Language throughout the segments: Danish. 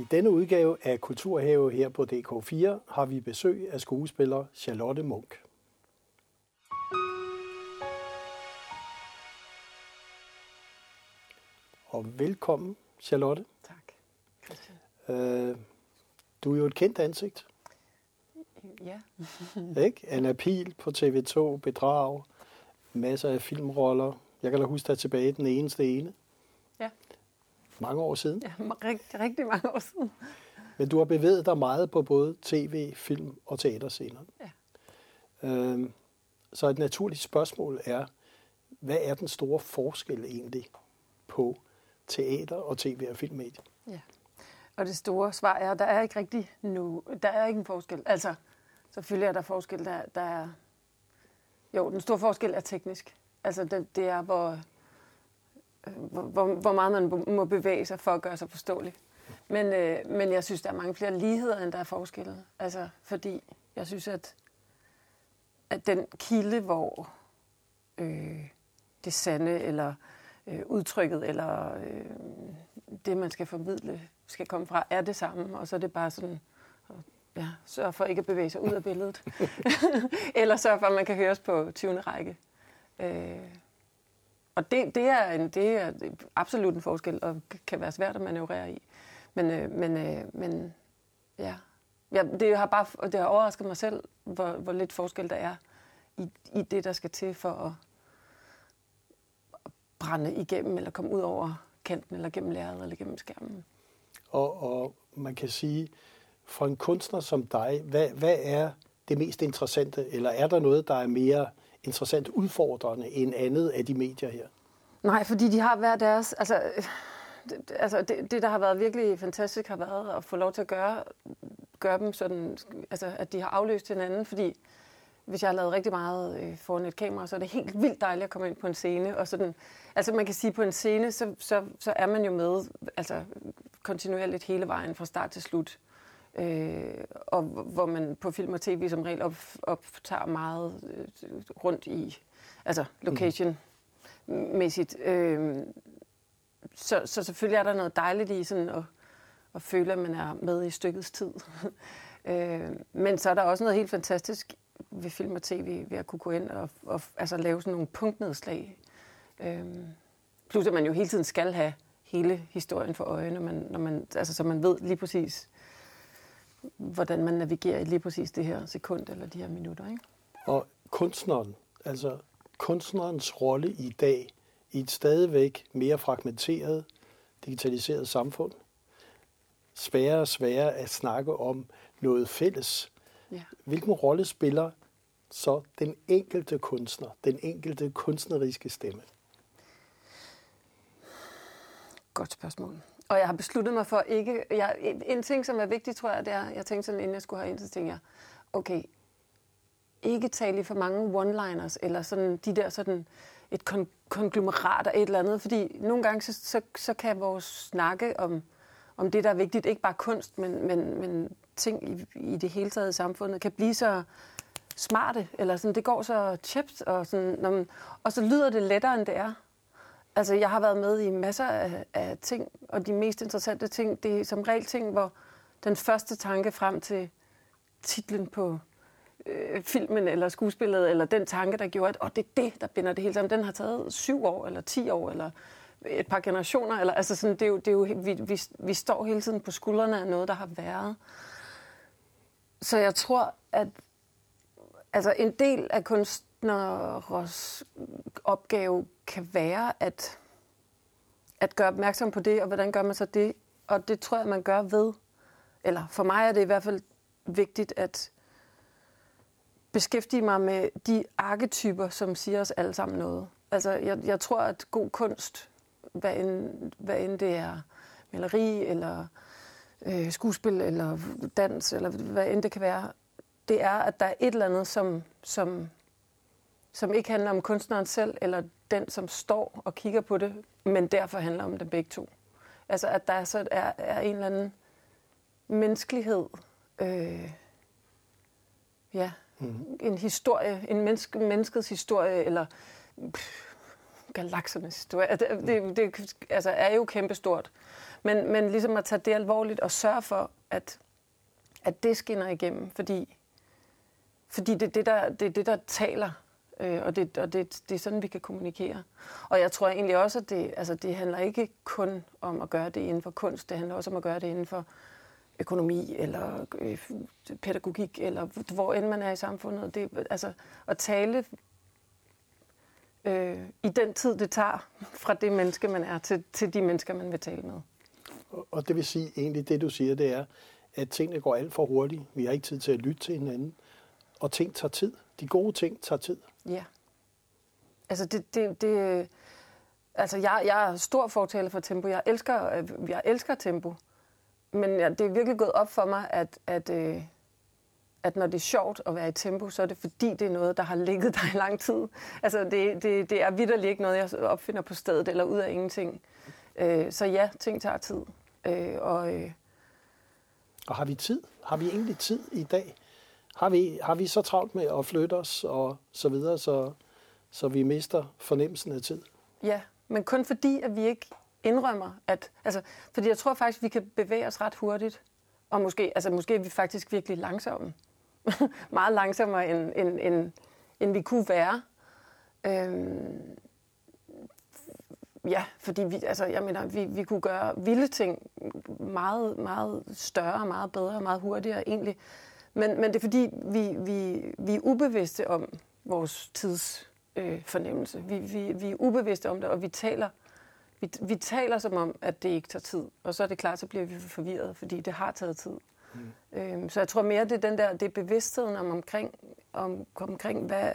I denne udgave af Kulturhave her på DK4 har vi besøg af skuespiller Charlotte Munk. Og velkommen, Charlotte. Tak. Øh, du er jo et kendt ansigt, Ja, ikke? Anna Pil på TV2, Bedrag, masser af filmroller. Jeg kan da huske dig tilbage den eneste ene. Ja. Mange år siden. ja rigtig, rigtig mange år siden. Men du har bevæget dig meget på både tv, film og teaterscener. Ja. Øhm, så et naturligt spørgsmål er, hvad er den store forskel egentlig på teater og tv og filmmedier? ja. Og det store svar er, at der er ikke rigtig nu, der er ikke en forskel. Altså, selvfølgelig er der forskel, der, der er, jo, den store forskel er teknisk. Altså, det, det er, hvor, hvor, hvor, meget man må bevæge sig for at gøre sig forståelig. Men, øh, men jeg synes, der er mange flere ligheder, end der er forskelle. Altså, fordi jeg synes, at, at den kilde, hvor øh, det sande, eller øh, udtrykket, eller øh, det, man skal formidle, skal komme fra, er det samme. Og så er det bare sådan, at, ja, sørg for ikke at bevæge sig ud af billedet. eller sørg for, at man kan høres på 20. række. Øh, og det, det, er en, det er absolut en forskel, og kan være svært at manøvrere i. Men, øh, men, øh, men ja. ja, det har bare det har overrasket mig selv, hvor, hvor lidt forskel der er i, i det, der skal til for at, at brænde igennem, eller komme ud over kanten, eller gennem lærredet, eller gennem skærmen. Og, og man kan sige, for en kunstner som dig, hvad, hvad er det mest interessante, eller er der noget, der er mere interessant udfordrende end andet af de medier her? Nej, fordi de har hver deres... Altså, det, altså det, det, der har været virkelig fantastisk, har været at få lov til at gøre, gøre dem sådan, altså at de har afløst hinanden, fordi hvis jeg har lavet rigtig meget øh, foran et kamera, så er det helt vildt dejligt at komme ind på en scene. Og sådan, altså man kan sige, på en scene, så, så, så er man jo med altså, kontinuerligt hele vejen fra start til slut. Øh, og hvor man på film og tv som regel op, optager meget øh, rundt i, altså location-mæssigt. Øh, så, så selvfølgelig er der noget dejligt i sådan at, at føle, at man er med i stykkets tid. øh, men så er der også noget helt fantastisk ved film og tv, ved at kunne gå ind og, og altså, lave sådan nogle punktnedslag. Øh, plus at man jo hele tiden skal have hele historien for øje, når man, når man, altså, så man ved lige præcis, hvordan man navigerer i lige præcis det her sekund eller de her minutter. Ikke? Og kunstneren, altså kunstnerens rolle i dag, i et stadigvæk mere fragmenteret, digitaliseret samfund, sværere og sværere at snakke om noget fælles. Ja. Hvilken rolle spiller så den enkelte kunstner, den enkelte kunstneriske stemme? Godt spørgsmål. Og jeg har besluttet mig for ikke... Jeg, en, en ting, som er vigtig, tror jeg, det er... Jeg tænkte sådan, inden jeg skulle have ind, så tænkte jeg, okay, ikke tale i for mange one-liners, eller sådan de der sådan et kon- konglomerat af et eller andet, fordi nogle gange så, så, så kan vores snakke om, om det, der er vigtigt, ikke bare kunst, men, men, men ting i, i det hele taget i samfundet, kan blive så smarte, eller sådan, det går så tjept, og, sådan, når man, og så lyder det lettere, end det er. Altså, jeg har været med i masser af, af ting, og de mest interessante ting, det er som regel ting, hvor den første tanke frem til titlen på øh, filmen eller skuespillet, eller den tanke, der gjorde, at oh, det er det, der binder det hele sammen, den har taget syv år, eller ti år, eller et par generationer. Eller, altså sådan, det er jo, det er jo, vi, vi, vi står hele tiden på skuldrene af noget, der har været. Så jeg tror, at altså en del af kunst kunstneres opgave kan være at, at gøre opmærksom på det, og hvordan gør man så det? Og det tror jeg, man gør ved, eller for mig er det i hvert fald vigtigt at beskæftige mig med de arketyper, som siger os alle sammen noget. Altså, jeg, jeg tror, at god kunst, hvad end, hvad end det er maleri, eller øh, skuespil, eller dans, eller hvad end det kan være, det er, at der er et eller andet, som, som, som ikke handler om kunstneren selv, eller den, som står og kigger på det, men derfor handler om dem begge to. Altså, at der så er, er en eller anden menneskelighed, øh, ja, mm. en historie, en menneske, menneskets historie, eller pff, galaksernes historie. Det, det, det altså, er jo kæmpestort. Men, men ligesom at tage det alvorligt og sørge for, at, at det skinner igennem, fordi, fordi det er det, der, det, er det, der taler, øh, og, det, og det, det er sådan, vi kan kommunikere. Og jeg tror egentlig også, at det, altså, det handler ikke kun om at gøre det inden for kunst, det handler også om at gøre det inden for økonomi eller øh, pædagogik, eller hvor end man er i samfundet. Det, altså, at tale øh, i den tid, det tager fra det menneske, man er, til, til de mennesker, man vil tale med. Og det vil sige, egentlig det du siger, det er, at tingene går alt for hurtigt. Vi har ikke tid til at lytte til hinanden. Og ting tager tid. De gode ting tager tid. Ja. Altså, det, det, det, altså jeg, jeg er stor fortaler for tempo. Jeg elsker, øh, jeg elsker tempo. Men ja, det er virkelig gået op for mig, at, at, øh, at når det er sjovt at være i tempo, så er det fordi, det er noget, der har ligget der i lang tid. Altså, det, det, det er vidderligt ikke noget, jeg opfinder på stedet eller ud af ingenting. Øh, så ja, ting tager tid. Øh, og, øh, og har vi tid? Har vi egentlig tid i dag? Har vi, har vi så travlt med at flytte os og så videre, så, så vi mister fornemmelsen af tid? Ja, men kun fordi, at vi ikke indrømmer, at... Altså, fordi jeg tror faktisk, vi kan bevæge os ret hurtigt. Og måske, altså, måske er vi faktisk virkelig langsomme. Meget langsommere, end, end, end, end vi kunne være. Øhm, ja, fordi vi, altså, jeg mener, vi, vi kunne gøre vilde ting meget, meget større, meget bedre, meget hurtigere egentlig. Men, men det er fordi, vi, vi, vi er ubevidste om vores tids øh, fornemmelse. Vi, vi, vi er ubevidste om det, og vi taler, vi, vi taler som om, at det ikke tager tid. Og så er det klart, så bliver vi forvirret, fordi det har taget tid. Mm. Øhm, så jeg tror mere, det er den der, det er bevidstheden om omkring, om, omkring hvad,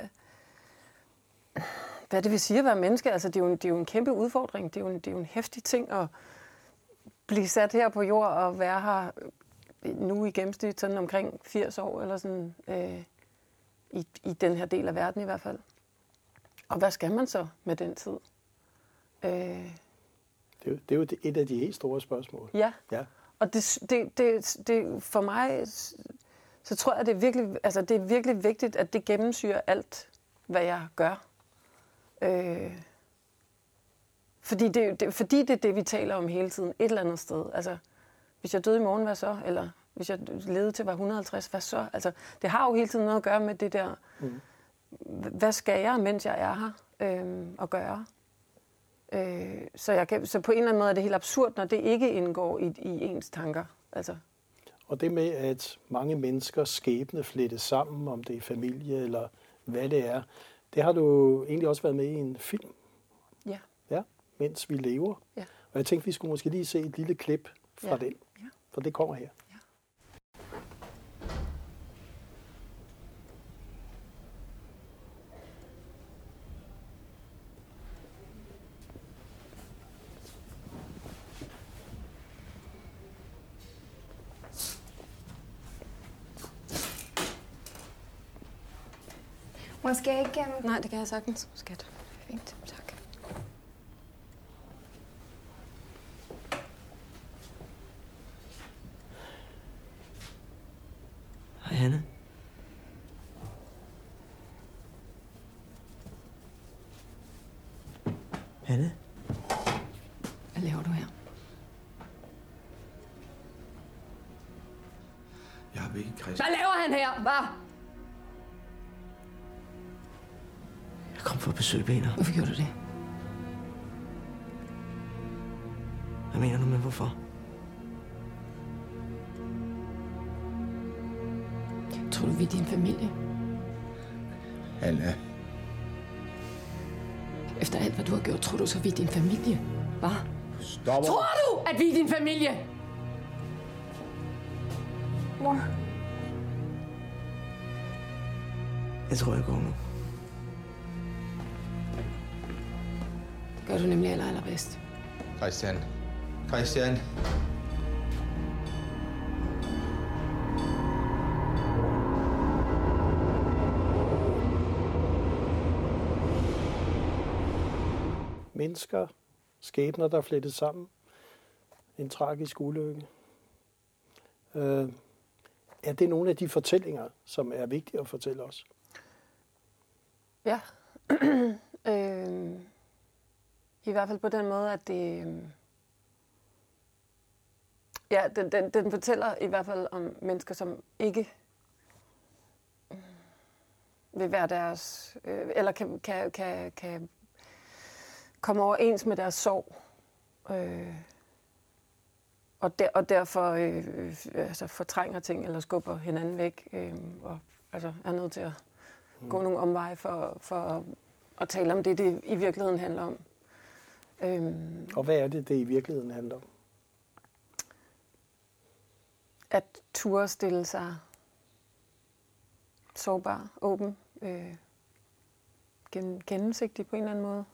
hvad det vil sige at være menneske. Altså, det, er jo en, det er jo en kæmpe udfordring. Det er jo en, det er jo en hæftig ting at blive sat her på jord og være her nu i gennemsnit sådan omkring 80 år, eller sådan, øh, i, i den her del af verden i hvert fald. Og hvad skal man så med den tid? Øh, det, er jo, det er jo et af de helt store spørgsmål. Ja, ja. og det, det, det, det, for mig, så tror jeg, det er, virkelig, altså, det er virkelig vigtigt, at det gennemsyrer alt, hvad jeg gør. Øh, fordi, det, det, fordi det er det, vi taler om hele tiden, et eller andet sted. Altså, hvis jeg døde i morgen, hvad så? Eller hvis jeg levede til at være 150, hvad så? Altså, det har jo hele tiden noget at gøre med det der, mm. hvad skal jeg, mens jeg er her, øh, at gøre? Øh, så, jeg kan, så på en eller anden måde er det helt absurd, når det ikke indgår i, i ens tanker. Altså. Og det med, at mange menneskers skæbne flettes sammen, om det er familie eller hvad det er, det har du egentlig også været med i en film. Ja. Ja, mens vi lever. Ja. Og jeg tænkte, vi skulle måske lige se et lille klip fra ja. den. For det kommer her. Ja. Måske ikke... Um... Nej, det kan jeg sagtens, skat. Fint, tak. Hej, Hanne. Hanne? Hvad laver du her? Jeg har ikke Christian. Hvad her? Hvad? kom for at besøge Peter. Hvorfor gjorde du det? Hvad mener du med hvorfor? Tror du, vi er din familie? Anna. Efter alt, hvad du har gjort, tror du så, vi er din familie? Hvad? Stop. Tror du, at vi er din familie? Mor. Jeg tror, jeg går nu. gør du nemlig aller, allerbedst. Christian. Christian. Mennesker, skæbner, der er flettet sammen. En tragisk ulykke. Øh, er det nogle af de fortællinger, som er vigtige at fortælle os? Ja. øh I hvert fald på den måde, at det... Øhm, ja, den, den, den fortæller i hvert fald om mennesker, som ikke øh, vil være deres... Øh, eller kan, kan, kan, kan komme overens med deres sorg. Øh, og, der, og derfor øh, øh altså fortrænger ting eller skubber hinanden væk. Øh, og altså er nødt til at gå nogle omveje for, for at, tale om det, det i virkeligheden handler om. Øh, Og hvad er det, det i virkeligheden handler om? at ture stille sig sårbar, åben, øh, gen, gennemsigtig på en eller anden måde.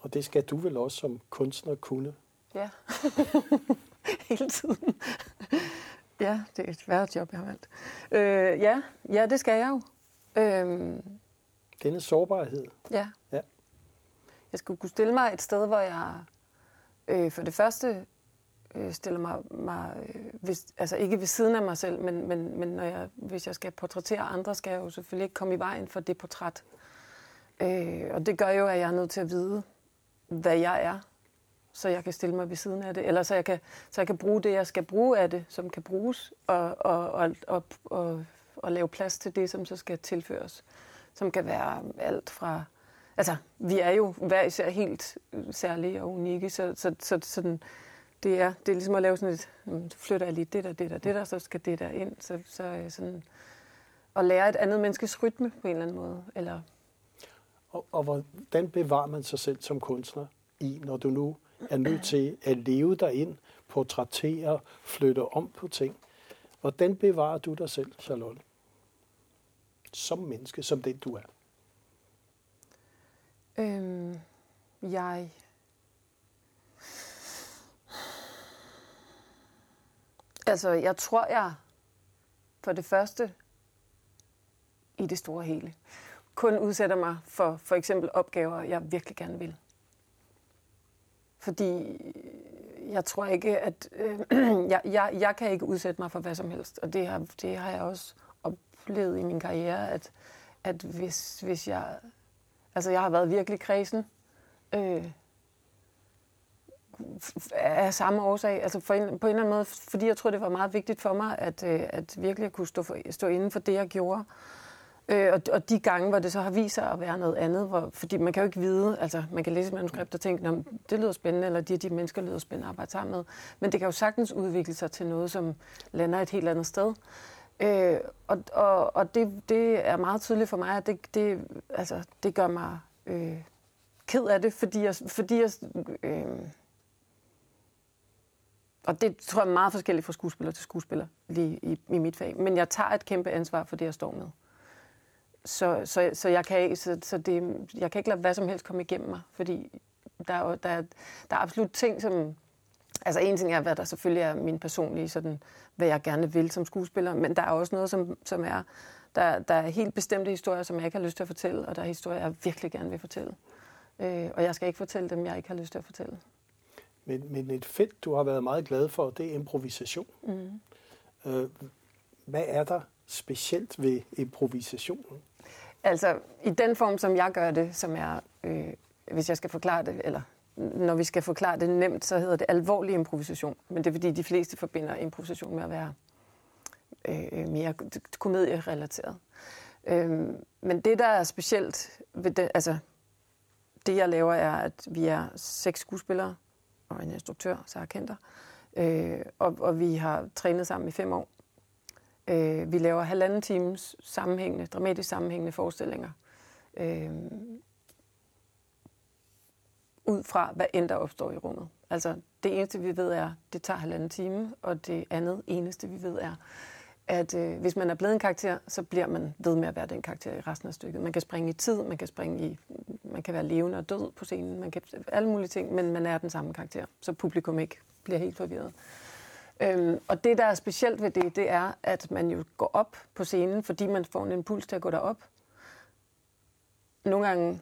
Og det skal du vel også som kunstner kunne. Ja, hele tiden. ja, det er et værre job, jeg har valgt. Øh, ja, ja, det skal jeg jo. Øh, Denne sårbarhed. ja. Ja. Jeg skulle kunne stille mig et sted, hvor jeg øh, for det første øh, stiller mig, mig øh, hvis, altså ikke ved siden af mig selv, men, men, men når jeg, hvis jeg skal portrættere andre, skal jeg jo selvfølgelig ikke komme i vejen for det portræt. Øh, og det gør jo, at jeg er nødt til at vide, hvad jeg er, så jeg kan stille mig ved siden af det, eller så jeg kan, så jeg kan bruge det, jeg skal bruge af det, som kan bruges, og, og, og, og, og, og lave plads til det, som så skal tilføres, som kan være alt fra Altså, vi er jo hver især helt særlige og unikke, så, så, så sådan, det, er, det er ligesom at lave sådan et, så flytter jeg lige det der, det der, det der, så skal det der ind. Så, så sådan, at lære et andet menneskes rytme på en eller anden måde. Eller, Og, og hvordan bevarer man sig selv som kunstner i, når du nu er nødt til at leve dig ind, portrættere, flytte om på ting? Hvordan bevarer du dig selv, Charlotte? Som menneske, som den du er. øhm, jeg... Altså, jeg tror, jeg for det første i det store hele kun udsætter mig for for eksempel opgaver, jeg virkelig gerne vil. Fordi jeg tror ikke, at øh, jeg, jeg, jeg kan ikke udsætte mig for hvad som helst. Og det har, det har jeg også oplevet i min karriere, at, at hvis, hvis jeg... Altså, jeg har været virkelig kredsen. Øh, af samme årsag, altså for en, på en eller anden måde, fordi jeg tror, det var meget vigtigt for mig, at, øh, at virkelig kunne stå, for, stå inden for det, jeg gjorde. Øh, Øh, og, og de gange, hvor det så har vist sig at være noget andet, hvor, fordi man kan jo ikke vide, altså man kan læse et manuskript og tænke, om det lyder spændende, eller de, de mennesker lyder spændende at arbejde sammen med, men det kan jo sagtens udvikle sig til noget, som lander et helt andet sted. Øh, og og, og det, det er meget tydeligt for mig, at det, det, altså, det gør mig øh, ked af det, fordi jeg, fordi jeg øh, og det tror jeg er meget forskelligt fra skuespiller til skuespiller lige i, i mit fag. Men jeg tager et kæmpe ansvar for det, jeg står med. Så, så, så, jeg, kan, ikke- så, så det, jeg kan ikke lade hvad som helst komme igennem mig, fordi der er, der, er, der er absolut ting, som... Altså en ting er, hvad der selvfølgelig er min personlige, sådan, hvad jeg gerne vil som skuespiller, men der er også noget, som, som er... Der, der er helt bestemte historier, som jeg ikke har lyst til at fortælle, og der er historier, jeg virkelig gerne vil fortælle. Øh, og jeg skal ikke fortælle dem, jeg ikke har lyst til at fortælle. Men, men et felt, du har været meget glad for, det er improvisation. Mm. Øh, hvad er der specielt ved improvisationen? Altså, i den form, som jeg gør det, som er, øh, hvis jeg skal forklare det, eller når vi skal forklare det nemt, så hedder det alvorlig improvisation. Men det er fordi, de fleste forbinder improvisation med at være øh, øh mere komedierelateret. Øh, men det, der er specielt ved det, altså, det, jeg laver, er, at vi er seks skuespillere og en instruktør, Sarah Kenter, øh, og, og vi har trænet sammen i fem år. Øh, vi laver halvanden times sammenhængende, dramatisk sammenhængende forestillinger. Øh, ud fra, hvad end der opstår i rummet. Altså, det eneste, vi ved, er, det tager halvanden time, og det andet eneste, vi ved, er, at øh, hvis man er blevet en karakter, så bliver man ved med at være den karakter i resten af stykket. Man kan springe i tid, man kan springe i, man kan være levende og død på scenen, man kan alle mulige ting, men man er den samme karakter, så publikum ikke bliver helt forvirret. Øhm, og det, der er specielt ved det, det er, at man jo går op på scenen, fordi man får en impuls til at gå derop. Nogle gange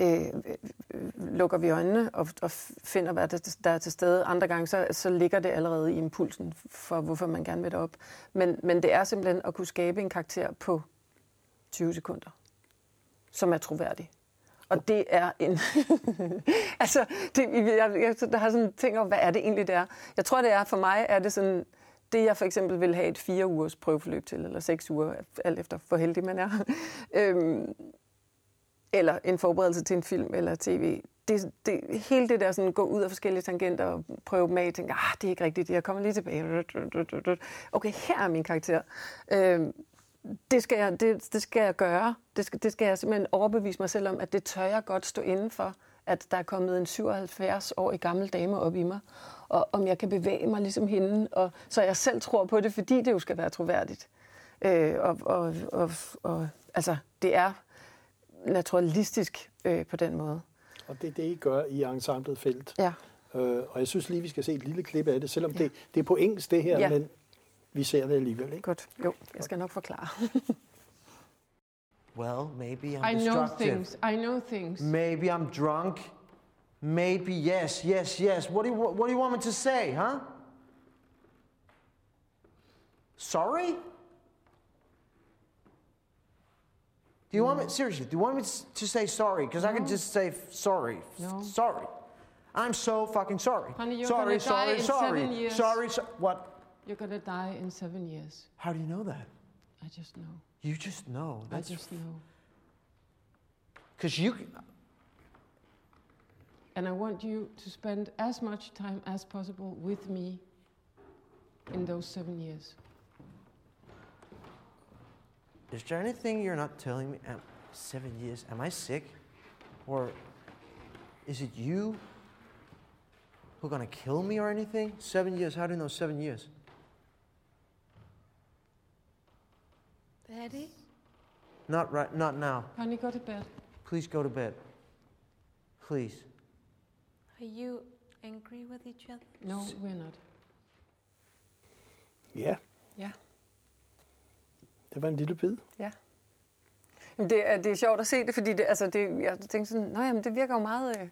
øh, øh, øh, lukker vi øjnene og, og finder, hvad der, der er til stede. Andre gange, så, så ligger det allerede i impulsen for, hvorfor man gerne vil derop. Men, men det er simpelthen at kunne skabe en karakter på 20 sekunder, som er troværdig. Og det er en... altså, det, jeg, jeg, der har sådan tænkt over, hvad er det egentlig, det er? Jeg tror, det er, for mig er det sådan, det jeg for eksempel vil have et fire ugers prøveforløb til, eller seks uger, alt efter hvor heldig man er, øhm, eller en forberedelse til en film eller tv, det, det, hele det der sådan, gå ud af forskellige tangenter og prøve dem af, tænke, ah, det er ikke rigtigt, jeg kommer lige tilbage. Okay, her er min karakter. Øhm, det skal, jeg, det, det skal jeg gøre. Det skal, det skal jeg simpelthen overbevise mig selv om, at det tør jeg godt stå inden for, at der er kommet en 77-årig gammel dame op i mig, og om jeg kan bevæge mig ligesom hende, og, så jeg selv tror på det, fordi det jo skal være troværdigt. Øh, og, og, og, og altså, det er naturalistisk øh, på den måde. Og det er det, I gør i ensemblet felt. Ja. Øh, og jeg synes lige, vi skal se et lille klip af det, selvom ja. det, det er på engelsk det her, Ja. men vi ser det alligevel. Ikke? Godt. Jo, jeg skal nok forklare. Well, maybe I'm I know things. I know things. Maybe I'm drunk. Maybe yes, yes, yes. What do you what do you want me to say, huh? Sorry? Do you want me seriously? Do you want me to say sorry? Because I can just say f- sorry. F- No. Sorry. I'm so fucking sorry. Honey, you're sorry, gonna sorry, die in sorry. seven years. Sorry, so- what? You're gonna die in seven years. How do you know that? I just know. You just know. That's I just know. because you. And I want you to spend as much time as possible with me in those seven years. Is there anything you're not telling me? Am, seven years. Am I sick? Or is it you who are gonna kill me or anything? Seven years. How do you know seven years? Daddy? Not right. Not now. Honey, go to bed. Please go to bed. Please. Are you angry with each other? No, we're not. Ja, Ja. det var en lille bid. Ja. Men Det er, det er sjovt at se det, fordi det, altså det, jeg tænkte sådan, nej, jamen, det virker jo meget, øh,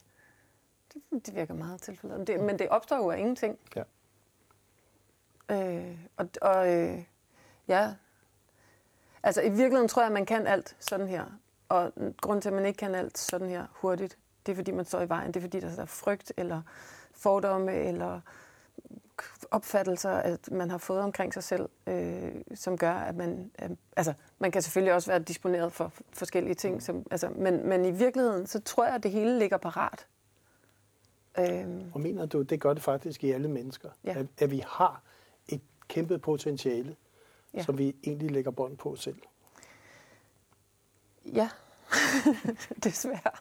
det, det virker meget tilfældet. Det, men det opstår jo af ingenting. Ja. Øh, og og øh, ja, altså i virkeligheden tror jeg, at man kan alt sådan her. Og grund til, at man ikke kan alt sådan her hurtigt, det er fordi, man står i vejen. Det er fordi, der er frygt, eller fordomme, eller opfattelser, at man har fået omkring sig selv, øh, som gør, at man... Øh, altså, man kan selvfølgelig også være disponeret for forskellige ting, som, altså, men, men i virkeligheden, så tror jeg, at det hele ligger parat. Øh, Og mener du, det gør det faktisk i alle mennesker? Ja. At, at vi har et kæmpe potentiale, Ja. som vi egentlig lægger bånd på selv. Ja, desværre.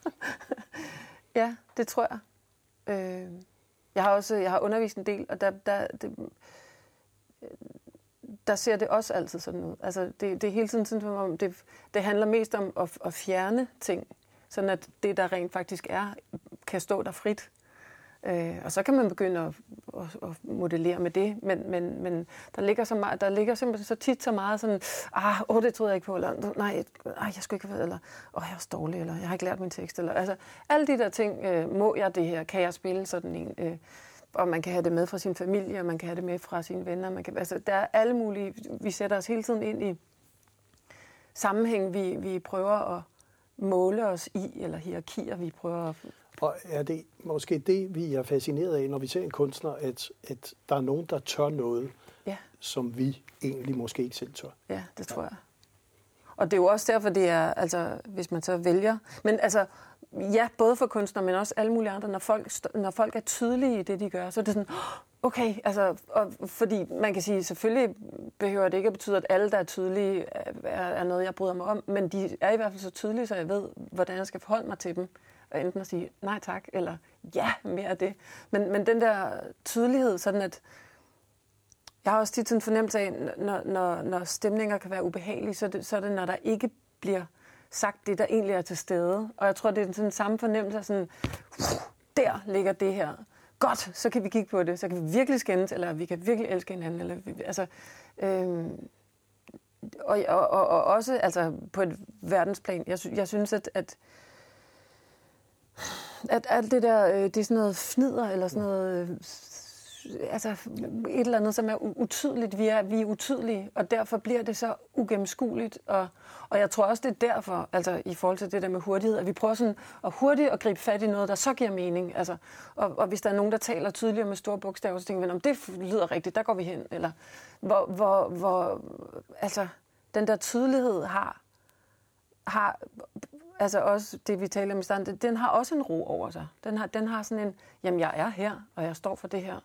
ja, det tror jeg. Øh, jeg har også jeg har undervist en del, og der, der, det, der ser det også altid sådan ud. Altså, det, det er hele tiden sådan, som om det, det handler mest om at, at fjerne ting, sådan at det, der rent faktisk er, kan stå der frit. Øh, og så kan man begynde at, og, og modellere med det, men, men, men der, ligger så meget, der ligger simpelthen så tit så meget sådan, ah, åh, det troede jeg ikke på, eller nej, ej, jeg skulle ikke have været, eller åh, jeg er også dårlig, eller jeg har ikke lært min tekst, eller altså, alle de der ting, øh, må jeg det her, kan jeg spille sådan en, øh, og man kan have det med fra sin familie, og man kan have det med fra sine venner, man kan, altså, der er alle mulige, vi sætter os hele tiden ind i sammenhæng, vi, vi prøver at måle os i, eller hierarkier, vi prøver at og er det måske det, vi er fascineret af, når vi ser en kunstner, at, at der er nogen, der tør noget, Ja. som vi egentlig måske ikke selv tør? Ja, det tror jeg. Og det er jo også derfor, det er, altså, hvis man så vælger. Men altså, ja, både for kunstnere, men også alle mulige andre, når folk, når folk er tydelige i det, de gør, så er det sådan, "Åh, okay, altså, og, fordi man kan sige, selvfølgelig behøver det ikke at betyde, at alle, der er tydelige, er, er noget, jeg bryder mig om, men de er i hvert fald så tydelige, så jeg ved, hvordan jeg skal forholde mig til dem. Og enten at sige nej tak, eller ja, mere af det. Men, men den der tydelighed, sådan at, jeg har også tit sådan en fornemmelse af, når, når, når stemninger kan være ubehagelige, så er, det, så er det, når der ikke bliver sagt det, der egentlig er til stede. Og jeg tror, det er sådan en samme fornemmelse af sådan, der ligger det her. Godt, så kan vi kigge på det. Så kan vi virkelig skændes, eller vi kan virkelig elske hinanden. Eller, vi- altså, øhm, og, og, og, og også altså, på et verdensplan. Jeg, sy- jeg synes, at, at at alt det der, øh, det er sådan noget fnider, eller sådan noget øh, altså et eller andet, som er utydeligt. Vi er, vi er utydelige, og derfor bliver det så ugennemskueligt. Og, og jeg tror også, det er derfor, altså i forhold til det der med hurtighed, at vi prøver sådan at hurtigt at gribe fat i noget, der så giver mening. Altså, og, og hvis der er nogen, der taler tydeligere med store bogstaver, så tænker vi, om det lyder rigtigt, der går vi hen. Eller hvor, hvor, hvor altså, den der tydelighed har, har altså også det, vi taler om i starten, den har også en ro over sig. Den har, den har sådan en, jamen jeg er her, og jeg står for det her.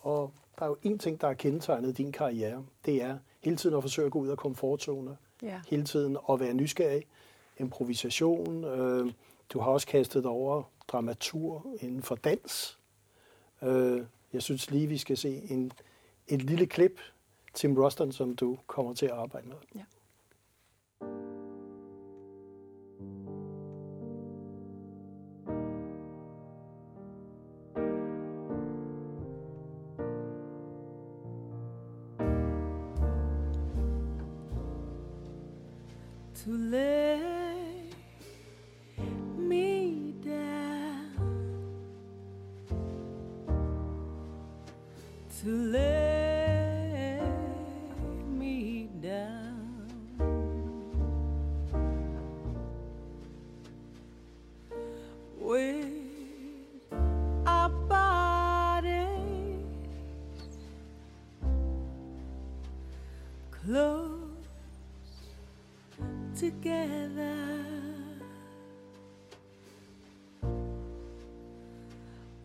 Og der er jo en ting, der har kendetegnet din karriere. Det er hele tiden at forsøge at gå ud af komfortzoner. Ja. Hele tiden at være nysgerrig. Improvisation. Øh, du har også kastet over dramatur inden for dans. Øh, jeg synes lige, vi skal se en, et lille klip, Tim Ruston, som du kommer til at arbejde med. Ja. To lay together.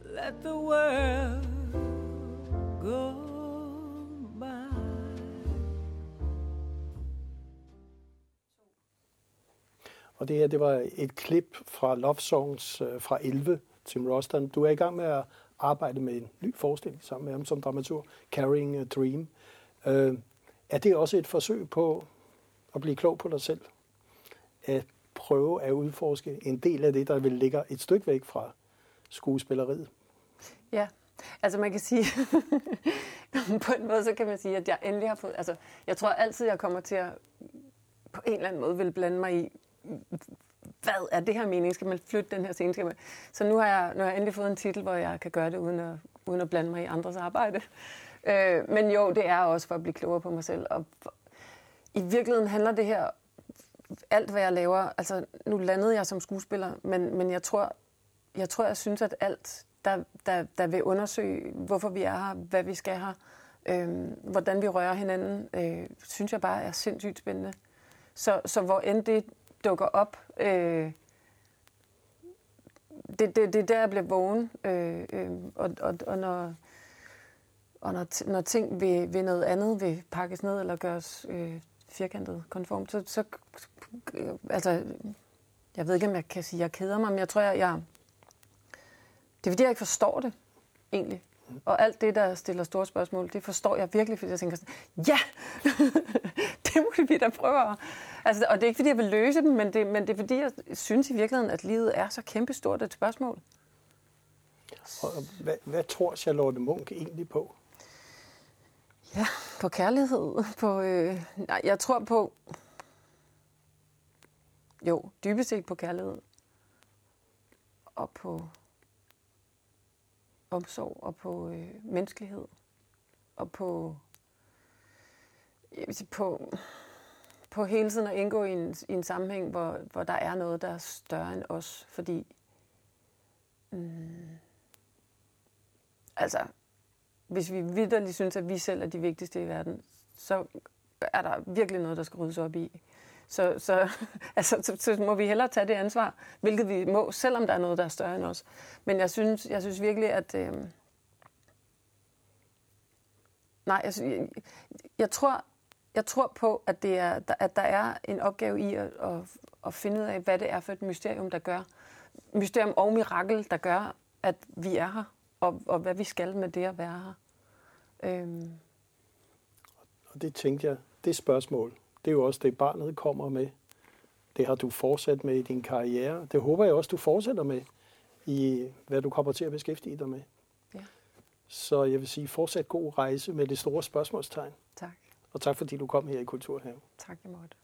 Let the world go by. Og det her, det var et klip fra Love Songs øh, fra 11, Tim Ruston. Du er i gang med at arbejde med en ny forestilling sammen med ham som dramaturg, Carrying a Dream. Øh, er det også et forsøg på at blive klog på dig selv? At prøve at udforske en del af det, der vil ligge et stykke væk fra skuespilleriet? Ja, altså man kan sige, på en måde så kan man sige, at jeg endelig har fået, altså jeg tror altid, jeg kommer til at på en eller anden måde vil blande mig i, hvad er det her mening? Skal man flytte den her scene? Skal man... Så nu har, jeg, nu har jeg endelig fået en titel, hvor jeg kan gøre det uden at, uden at blande mig i andres arbejde. Øh, men jo, det er også for at blive klogere på mig selv. Og for, i virkeligheden handler det her, alt hvad jeg laver, altså nu landede jeg som skuespiller, men, men jeg tror, jeg tror, jeg synes, at alt, der, der, der vil undersøge, hvorfor vi er her, hvad vi skal her, øh, hvordan vi rører hinanden, øh, synes jeg bare er sindssygt spændende. Så, så hvor end det dukker op, øh, det, det, det er der, jeg bliver vågen. Øh, øh, og, og, og når, og når, når ting ved, ved noget andet vil pakkes ned eller gøres øh, firkantet konformt, så, så altså, jeg ved ikke, om jeg kan sige, at jeg keder mig, men jeg tror, jeg, jeg det er fordi, jeg ikke forstår det, egentlig. Og alt det, der stiller store spørgsmål, det forstår jeg virkelig, fordi jeg tænker sådan, ja, det må vi da prøve. Altså, og det er ikke, fordi jeg vil løse dem, men det, men det er, fordi jeg synes i virkeligheden, at livet er så kæmpestort et spørgsmål. Og hvad, hvad tror Charlotte Munk egentlig på? Ja, på kærlighed. På, øh, nej, jeg tror på... Jo, dybest set på kærlighed. Og på omsorg og på øh, menneskelighed. Og på, jeg vil sige, på, på hele tiden at indgå i en, i en sammenhæng, hvor, hvor der er noget, der er større end os. Fordi, mm, altså, hvis vi vidderligt synes, at vi selv er de vigtigste i verden, så er der virkelig noget, der skal ryddes op i. Så, så, altså, så, så må vi hellere tage det ansvar, hvilket vi må, selvom der er noget, der er større end os. Men jeg synes, jeg synes virkelig, at... Øh, nej, jeg, jeg, jeg, tror, jeg tror på, at, det er, at der er en opgave i at, at, at finde ud af, hvad det er for et mysterium, der gør. Mysterium og mirakel, der gør, at vi er her, og, og hvad vi skal med det at være her. Øhm, Og det tænkte jeg, det spørgsmål, det er jo også det, barnet kommer med. Det har du fortsat med i din karriere. Det håber jeg også, du fortsætter med i, hvad du kommer til at beskæftige dig med. Ja. Så jeg vil sige, fortsat god rejse med det store spørgsmålstegn. tak. Og tak fordi du kom her i Kulturhaven. Tak, jeg måtte.